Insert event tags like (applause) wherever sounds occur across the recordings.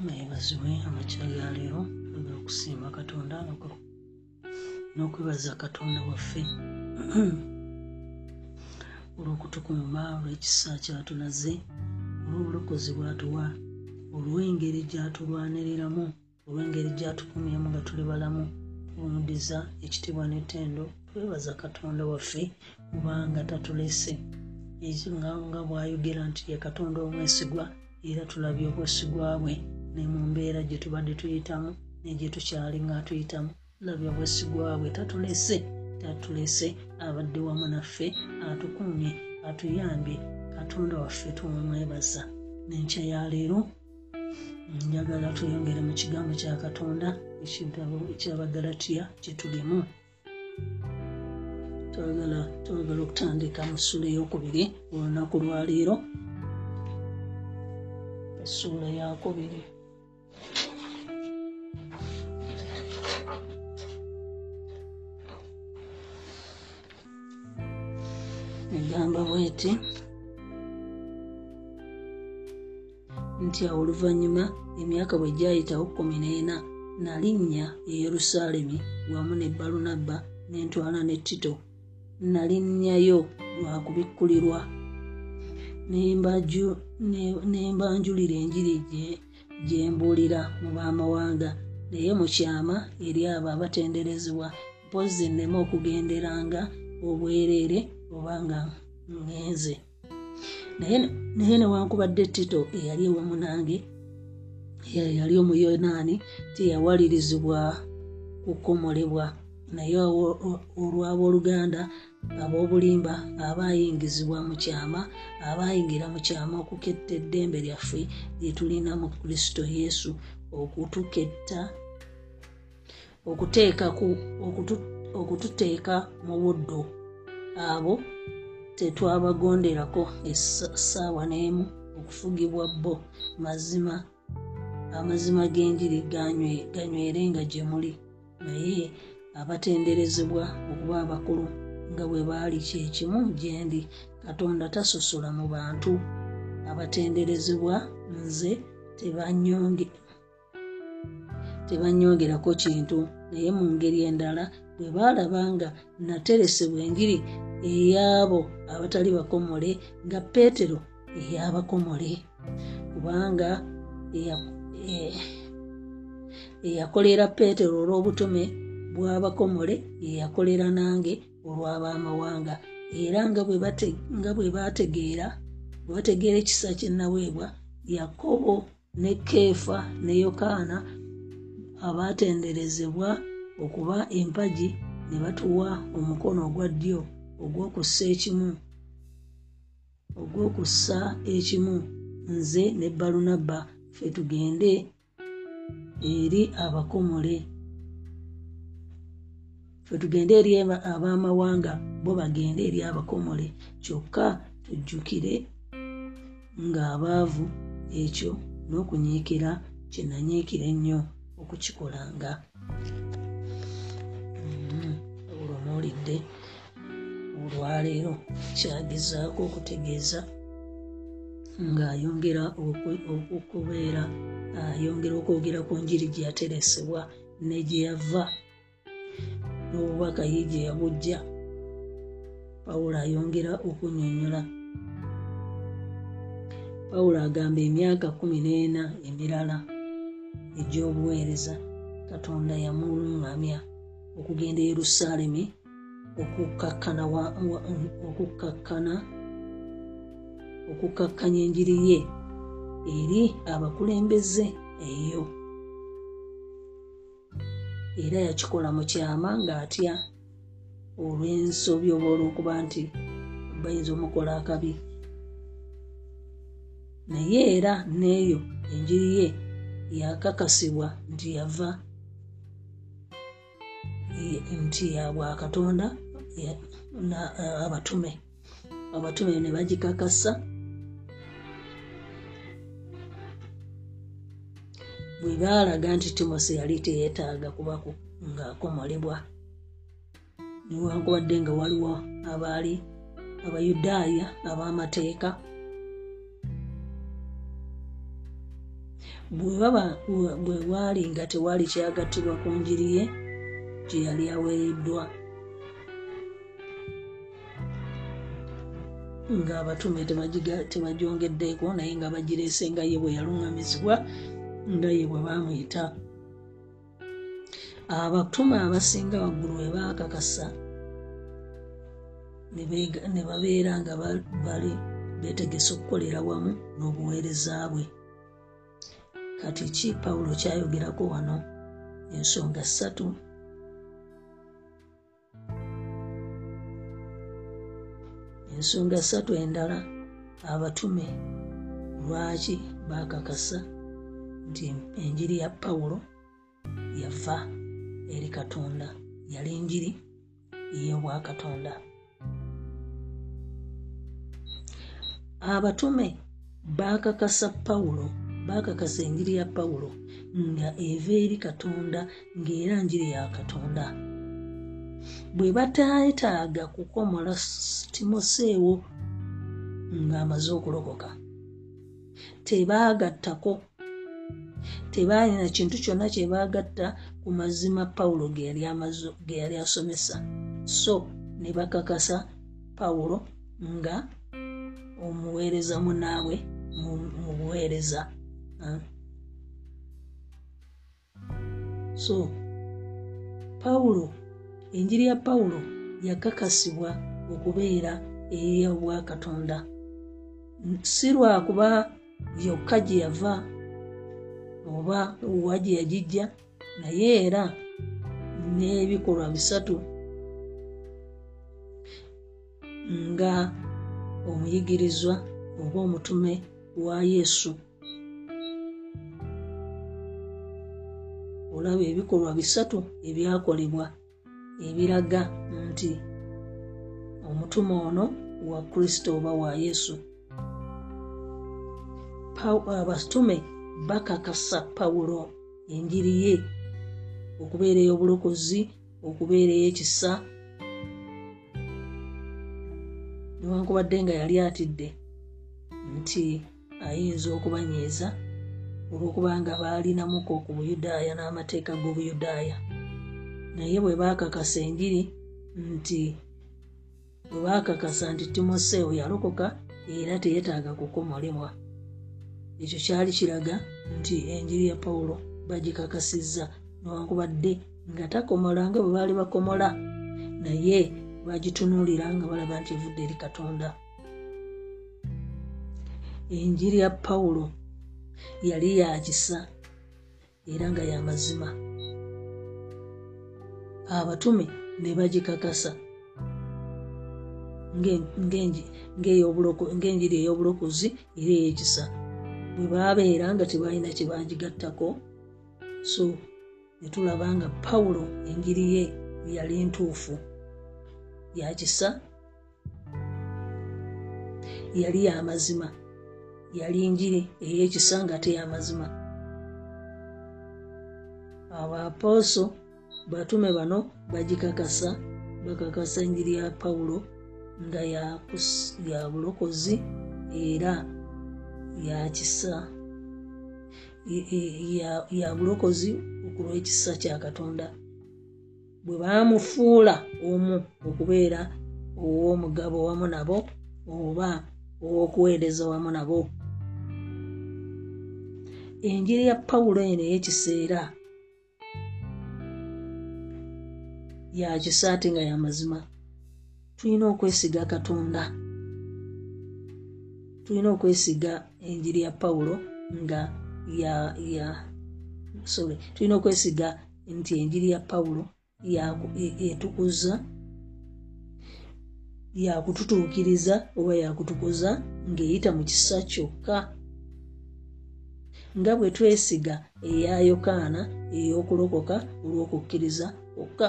mukama yeebazibwe amakya ga okusiima katonda n'okwebaza katonda waffe. (clears throat) Olw'okutukuuma olw'ekisa kyatulaze olw'obulokozi bwatuwa olw'engeri gyatulwaniriramu olw'engeri gyatukumyemu nga tuli balamu kumudiza ekitiibwa n'ettendo twebaza katonda waffe kubanga tatulese nga bw'ayogera nti ye katonda omwesigwa era tulabye obwesigwa bwe ne mu mbeera gye tubadde tuyitamu negye tukyali nga atuyitamu tulabye obwesigwa bwe tatulese tatulese abadde wamu naffe atukumye atuyambye katonda waffe tumwebaza n'enkya ya leero njagala tweyongere mu kigambo kya katonda ekitabo ekyabagalatiya kyetulimu twagala twagala okutandika mu ssuula eyokubiri olunaku lwaleero essuula yakubiri bweti. Nti awo oluvannyuma emyaka bwe gyayitawo kkumi n'ena nalinnya e yerusaalemi wamu ne balunabba n'entwala ne tito nalinnyayo lwa kubikkulirwa. Nembaju- ne- nembanjulira enjiri gye- mbuulira mu baamawanga naye mu kyama eri abo abatenderezebwa mpozi nneme okugenderanga obwereere oba nga ngenze. Naye newankubadde tito eyali ewamu nange yali omuyonaani teyawalirizibwa kukomolebwa. Naye olw'abooluganda ab'obulimba abaayingizibwa mu kyama abaayingira mu kyama okuketta eddembe lyaffe lye tulina mu kristo yesu okutuketta okututeeka mu buddo abo tetwabagonderako essaawa n'emu okufugibwa bo mazima amazima g'enjiri ganywe- ganywerenga gye muli. Naye abatenderezebwa okuba abakulu nga bwe baali kyekimu gye ndi katonda tasosola mu bantu. Abatenderezebwa nze tebanyonge tebanyongerako kintu. Naye mu ngeri endala bwe baalaba nga nateresebwa enjiri ey'abo abatali bakomole nga peetero ey'abakomole. Kubanga e- eyakolera peetero olw'obutume bw'abakomole yeyakolera nange olw'abamawanga. Era nga bwe bate- nga bwe bategeera ekisa kye naweebwa yakobo ne keefa ne yokaana abaatenderezebwa okuba empagi ne batuwa omukono ogwa ddyo ogw'okussa ekimu ogw'okussa ekimu. Nze ne balunabba ffe tugende eri abakomole ffe tugende eri aba- ab'amawanga bo bagende eri abakomole. Kyokka tujjukire ng'abaavu ekyo n'okunyiikira kye nanyiikira ennyo okukikolanga. Mm, olwo muwulidde olwaleero kyagezaako okutegeeza ng'ayongera okubeera ayongera okwogera ku njiri gye yateresebwa ne gye yava n'obubaka ye gye yabujja. Pawulo ayongera okunyonyola pawulo agamba emyaka kumi n'ena emirala egy'obuweereza katonda yamuluŋŋamya okugenda e yerusaalemi okukkakkana okukkakkana okukkakkanya enjiri ye eri abakulembeze eyo. Era yakikola mu kyama ng'atya olw'ensobi oba olw'okuba nti bayinza omukola akabi. Naye era n'eyo enjiri ye yakakasibwa nti yava nti yabwakatonda abatume. Abatume ne bagikakasa. Bwe baalaga nti timose yali teyeetaaga kuba ng'akomolebwa newankubadde nga waliwo abaali abayudaaya ab'amateeka. Bwe waali nga tewali kyagattibwa ku njiri ye gye yali aweereddwa ng'abatume tebagyongeddeeko naye nga bagireese nga ye bwe yaluŋŋamizibwa nga ye bwe baamuyita abatume abasinga waggulu we baakakasa ne babeera nga bali beetegese okukolera wamu n'obuweereza bwe. Kati ki pawulo kyayogerako wano ensonga ssatu ensonga ssatu endala abatume lwaki baakakasa nti enjiri ya pawulo yava eri katonda yali njiri y'obwakatonda abatume baakakasa pawulo baakakasa enjiri ya pawulo nga eva eri katonda ng'era njiri ya katonda bwe bataetaaga kukomola timoseewo ng'amaze okulokoka. Tebaagattako. Tebaalina kintu kyonna kye baagatta ku mazima pawulo ge yali asomesa. So ne bakakasa pawulo nga omuweereza munaabwe mu buweereza. So pawulo enjiri ya pawulo yakakasibwa okubeera ey'obwakatonda si lwakuba yokka gye yava oba wa gye yagijja naye era n'ebikolwa bisatu nga omuyigirizwa oba omutume wa yesu. Olaba ebikolwa bisatu ebyakolebwa ebiraga nti omutume ono wa kristo oba wa yesu. Abatume bakakasa pawulo enjiri ye okubeera ey'obulokozi okubeera ey'ekisa. Newankubadde nga yali atidde nti ayinza okubanyiiza olw'okuba nga baalinamuko ku buyudaaya n'amateeka g'obuyudaaya naye bwe baakakasa enjiri nti bwe baakakasa nti timoseewo yalokoka era teyeetaaga kukomolebwa ekyo kyali kiraga nti enjiri ya pawulo bagikakasizza newankubadde nga takomola nga bwe baali bakomola naye bagitunuulira nga balaba nti evudde eri katonda. Enjiri ya pawulo yali yakisa era nga yamazima abatume ne bagikakasa. Ng'enjiri ey'obulokozi era ey'ekisa. Bwe baabeera nga tebalina kye bagigattako so ne tulaba nga pawulo enjiri ye yali ntuufu yakisa yali yamazima yali njiri ey'ekisa nga teyamazima abapooso batume bano bagikakasa bakakasa enjiri ya pawulo nga ya bulokozi era yakisa ya bulokozi okulw'ekisa kya katonda. Bwe baamufuula omu okubeera ow'omugabo wamu nabo oba ow'okuweereza wamu nabo. Enjiri ya pawulo eno ey'ekiseera yakisa ate nga yamazima tulina okwesiga katonda. Tulina okwesiga enjiri ya pawulo nga ya ya sorry tulina okwesiga nti enjiri ya pawulo etukuza yakututuukiriza oba yakutukuza ng'eyita mu kisa kyokka. Nga bwe twesiga eya yokaana ey'okulokoka olw'okukkiriza kwokka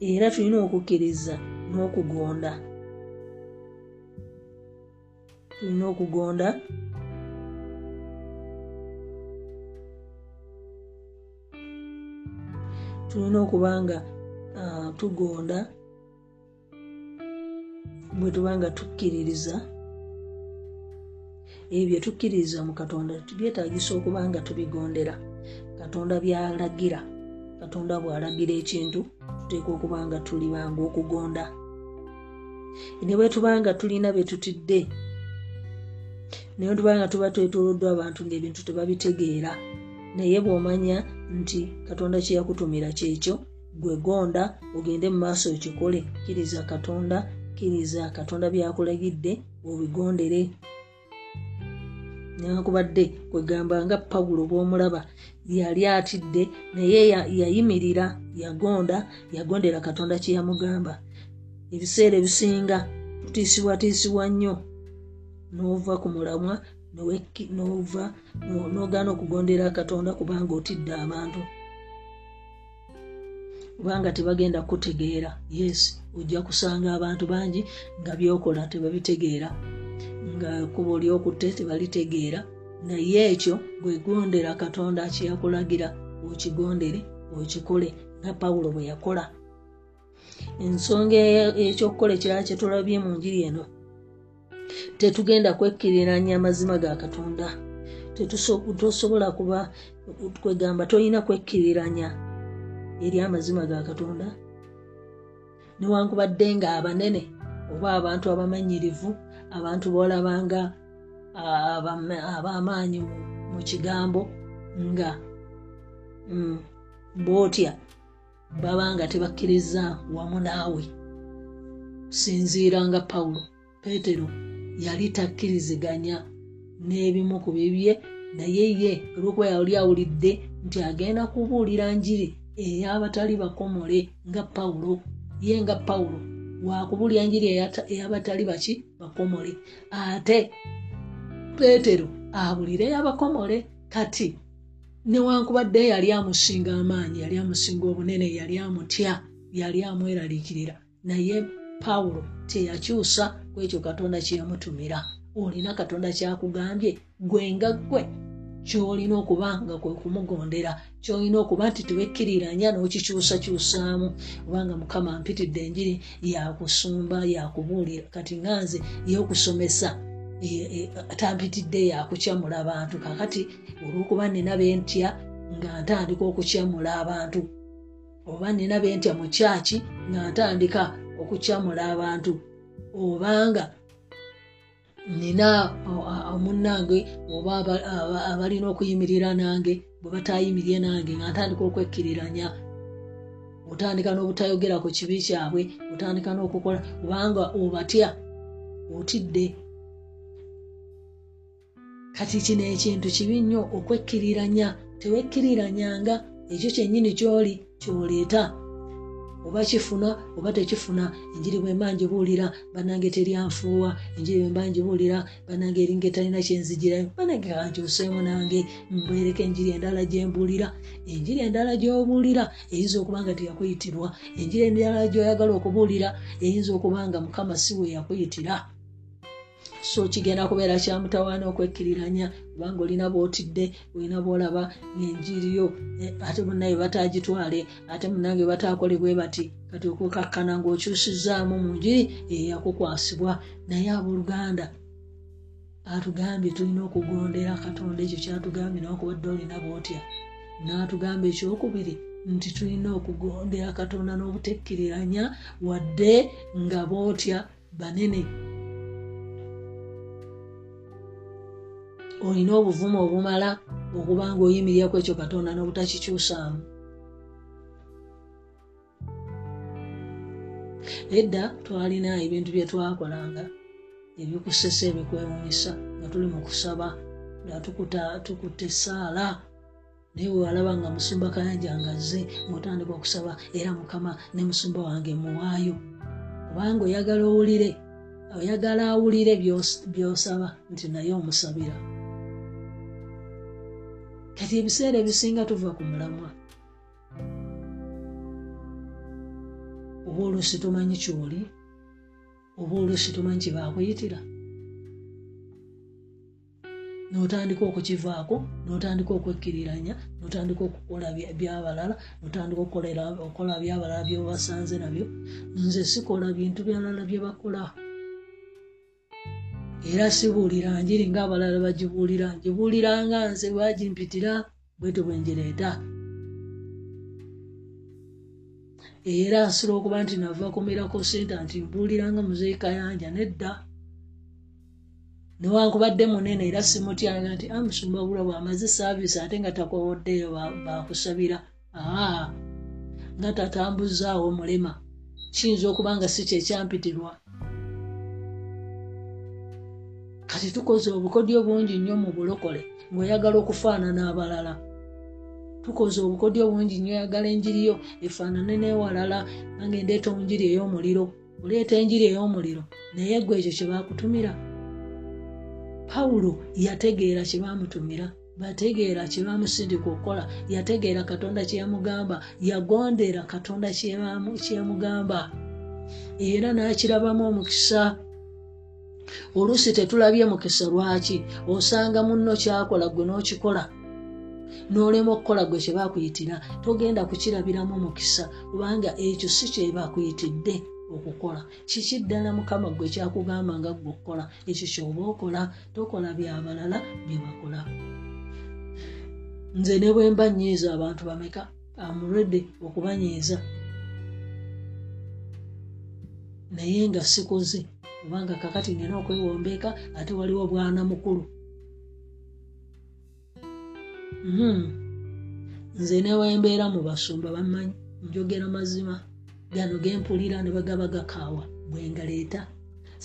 era tulina okukkiriza n'okugonda. Tulina okugonda. Tulina okuba nga tugonda. Bwe tuba nga tukkiririza. Ebyo byetukkiririza mu katonda byetagisa okuba nga tubigondera. Katonda byalagira katonda bw'alagira ekintu tuteeka okuba nga tulibanga okugonda. Ne bwe tuba nga tulina betutidde naye tuba nga tuba twetoloddwa abantu ngaebintu tebabitegeera naye bw'omanya nti katonda kyeyakutumira kyekyo gwegonda ogende mu maaso okikole kkiriza katonda kkiriza katonda byakulagidde obigondere newankubadde kwegamba nga pawulo bw'omulaba yali atidde naye yayimirira yagonda yagondera katonda kyeyamugamba ebiseera ebisinga tutiisibwatiisibwa nnyo n'ova ku mulamwa nova nogaana okugondera katonda kubanga otidde abantu. Kubanga tebagenda kutegeera yes ojja kusanga abantu bangi nga byokola tebabitegeera nga kuba olyokutte tebalitegeera naye ekyo gwegondera katonda kyeyakulagira okigondere okikole nga pawulo bwe yakola. Ensonga ekyokukola ekirala kyetulabye mu njiri eno. Tetugenda kwekkiriranya amazima ga katonda. Tosobola kuba kwegamba tolina kwekkiriranya eri amazima ga katonda. Newankubadde nga abanene oba abantu abamanyirivu abantu boolabanga ab'amaanyi mu kigambo nga mm, bootya baba nga tebakkiriza wamu naawe. Kusinziira nga pawulo peetero yali takkiriziganya n'ebimu ku bibye naye ye olwokuba yali awulidde nti agenda kubuulira njiri ey'abatali bakomole nga pawulo ye nga pawulo wakubuulira njiri ey'abatali baki bakomole. Ate peetero abulire y'abakomole kati newankubadde yali amusinga amaanyi yali amusinga obunene yali amutya yali amweraliikirira. Naye pawulo teyakyusa ku ekyo katonda kyeyamutumira. Olina katonda kyakugambye gwe kyolina okuba nga kwe kumugondera kyolina okuba nti tewekkiriranya n'okikyusakyusaamu kubanga mukama mpitidde enjiri yakusumba yakubuulira. Kati nganze yeokusomesa tampitidde yakukyamula abantu. Kakati olwokuba nina bentya nga ntandika okukyamula abantu oba nina bentya mu kyaki nga ntandika okukyamula abantu obanga nina omunnange oba abalina okuyimirira nange bwe batayimirye nange nga ntandika okwekkiriranya otandika n'obutayogera ku kibi kyabwe otandika n'okukola kubanga obatya otidde. Kati kino ekintu kibi nnyo okwekkiriranya tewekkiriranyanga ekyo kyennyini kyoli kyoleeta oba kifuna oba tekifuna enjiri bwemba njibuulira banange teryanfuuwa enjiri bwemba njibuulira banange eringa etalina kyenzigirayo banange kankyuseemu nange mbereka enjiri endala gyembuulira. Enjiri endala gyobuulira eyinza okuba nga teyakuyitirwa enjiri endala gyoyagala okubuulira eyinza okuba nga mukama si we yakuyitira so kigenda kubeera kyamutawaana okwekkiriranya kubanga olina bootidde olina boolaba ngaenjiriyo ate munaye batagitwale ate munange batakole bwe bati kati okukakkana ng'okyusizaamu mu njiri eyakukwasibwa naye abooluganda atugambye tulina okugondera katonda ekyo kyatugambye nawakubadde olina bootya naatugamba ekyokubiri nti tulina okugondera katonda n'obutekkiriranya wadde nga bootya banene olina obuvumu obumala okuba nga oyimiriraku ekyo katonda n'obutakikyusaamu edda twalina ebintu bye twakolanga ebikusesa ebikwewunyisa nga tuli mu kusaba nga tukuta essaala naye wewalaba nga musumba kayanja nga zze ngaotandika okusaba era mukama ne musumba wange muwaayo. Kubanga oyagala owulire oyagala awulire byosaba nti naye omusabira kati ebiseera ebisinga tuva ku mulamwa. Oba oluusi tumanyi kyoli oba oluusi tumanyi kyebakuyitira notandika okukivaako notandika okwekkiriranya notandika okukola byabalala notandika okukola byabalala byebasanze nabyo. Nze sikola bintu byalala byebakola era sibuulira njiri ngaabalala bagibuulira ngibuulira nga nze bagimpitira bweto bwenjireeta era nsula okuba nti nava kumirako senta nti mbuuliranga muzeeka yanja nedda. Newankubadde munene era simutyanga nti amusumba ah, bula bwamaze saavisi ate nga takowoddeyo bakusabira aa nga tatambuzaawo mulema. Kiyinza okuba nga si kyekyampitirwa kati tukoze obukodyo bungi nnyo mu bulokole ng'oyagala okufaanana abalala. Tukoze obukodyo bungi nnyo oyagala enjiriyo efaanane newalala nange ndeeta enjiri ey'omuliro. Oleeta enjiri ey'omuliro naye gwe ekyo kye bakutumira pawulo yategeera kye bamutumira bategeera kye bamusindika okukola yategeera katonda kyeyamugamba yagondera katonda kyeyamugamba era n'akirabamu omukisa oluusi tetulabye mukisa lwaki? Osanga munno kyakola gwe n'okikola. N'olema okukola gwe kye bakuyitira togenda kukirabiramu mukisa kubanga ekyo si kye bakuyitidde okukola. Kiki ddala mukama gwe kyakugamba nga gwe okukola? Ekyo kyoba okola tokola byabalala byebakola nze ne bwe mba nyiiza abantu bameka? Amurede okubanyiiza. Naye nga sikoze kubanga kakati nina okwewombeeka ate waliwo bwana mukulu. Hmm. nze newembeera mu basumba bamanyi njogera mazima. Gano gempulira ne bagaba gakaawa bwengaleeta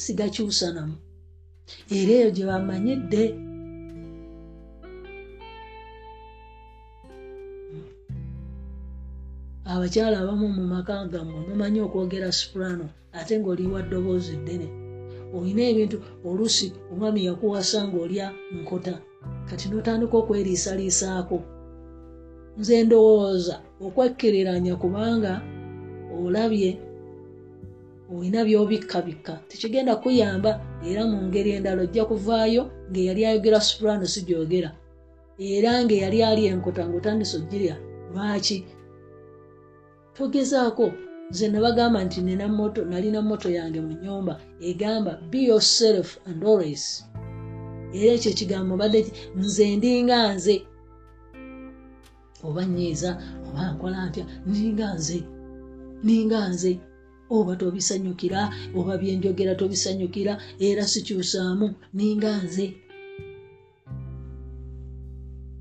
sigakyusanamu era eyo gye bamanyidde. Abakyala abamu mu maka gammwe mumanyi okwogera soprano ate ng'oliwa ddoboozi ddene olina ebintu oluusi omwami yakuwasa ng'olya nkota. Kati notandika okweriisaliisaako. Nze ndowooza okwekkiriranya kubanga olabye olina byobikkabikka. Tekigenda kuyamba era mu ngeri endala ojja kuvaayo ngaeyali ayogera soprano si gyogera. Era ngaeyali ali enkota ngaotandisa ogirya lwaki? Togezaako nze nabagamba nti nina moto nalina moto yange mu nyumba egamba be yourself and always. Era ekyo ekigambo badde nze ndinga nze. Oba nyiiza oba nkola ntya ndinga nze. Ninga nze. Oba tobisanyukira oba byenjogera tobisanyukira era sikyusaamu ninga nze.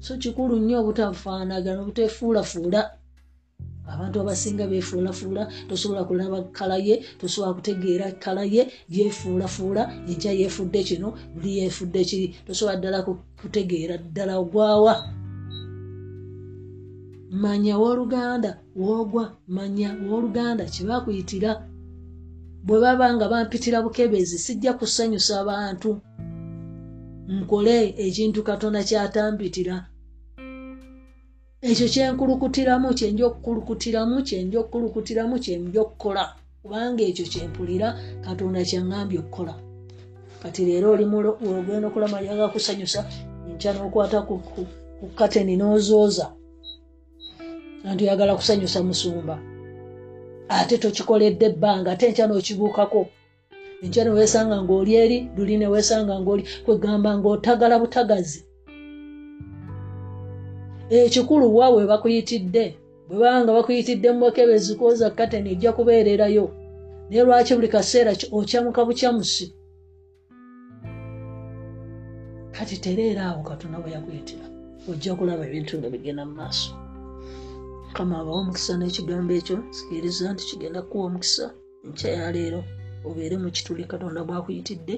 So kikulu nnyo obutafaanagana obutefuulafuula abantu abasinga befuulafuula tosobola kulaba kala ye tosobola kutegeera kala ye yefuulafuula enkya yefudde kino buli yefudde kiri. Tosobola ddala kutegeera ddala ogwawa. Manya woluganda woogwa manya woluganda kyebakuyitira bwe baba nga bampitira bukebezi sijja kusanyusa abantu nkole ekintu katonda kyatampitira ekyo kyenkulukutiramu kyenja okukulukutiramu kyenja okukulukutiramu kyenja okukola kubanga ekyo kyempulira katonda kyaŋambye okukola. Kati leero olimugenda okulama yaga kusanyusa nkya nokwata ku kateni nozooza. Anti oyagala kusanyusa musumba. Ate tokikoledde ebbanga ate nkya nokibuukako. Enkya newesanga ngaoli eri luli newesanga ngaoli kwegamba ngaotagala butagazi ekikulu wa bwe bakuyitidde bwe banga bakuyitidde mubakebezi kwoza kateni ejja kubeererayo. Naye lwaki buli kaseera okyamuka bukyamusi? Kati tereera awo katona bwe yakuyitira ojja kulaba ebintu nga bigenda mu maaso. Kama abawo omukisa n'ekigambo ekyo sikiriza nti kigenda kuwa omukisa. Nkyayaleero obeere mu kituli katonda bwakuyitidde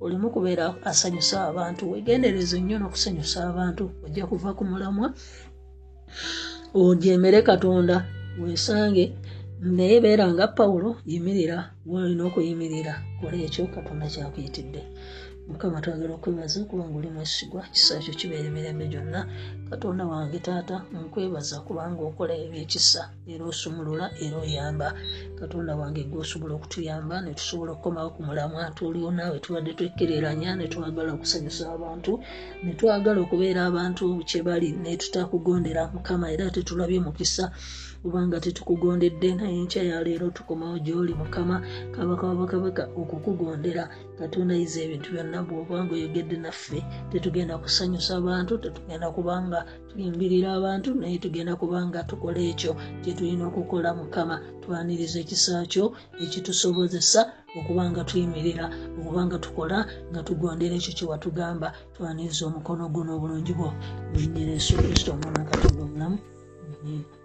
olimu kubeera asanyusa abantu wegendereze nnyo n'okusanyusa abantu ojja kuva ku mulamwa ojemere katonda wesange. Naye beera nga pawulo yimirira walina okuyimirira. Kola ekyo katonda kyakuyitidde mukama twagala okwebaza kubanga oli mwesigwa kisa kyo kibeera emirembe gyonna. Katonda wange taata nkwebaza kubanga okola ebyekisa era osumulula era oyamba. Katonda wange gweosobola okutuyamba netusobola okukomawo ku mulamwa tuolio naawe tubadde twekkereranya netwagala okusanyusa abantu netwagala okubeera abantu kyebali netutakugondera mukama era tetulabye mukisa kubanga tetukugondedde naye nkya yaleero tukomawo gyoli mukama kabaka wabakabaka okukugondera. Katonda yiza ebintu byonna bwobanga oyogedde naffe tetugenda kusanyusa abantu tetugenda kubanga tuyimbirira abantu naye tugenda kubanga tukola ekyo kyetulina okukola mukama. Twaniriza ekisa kyo ekitusobozesa okubanga tuyimirira okubanga tukola nga tugondera ekyo kyewatugamba twaniriza omukono gwo n'obulungi bwo. Munyira yesu kristo omwana katonda omulamu. Amen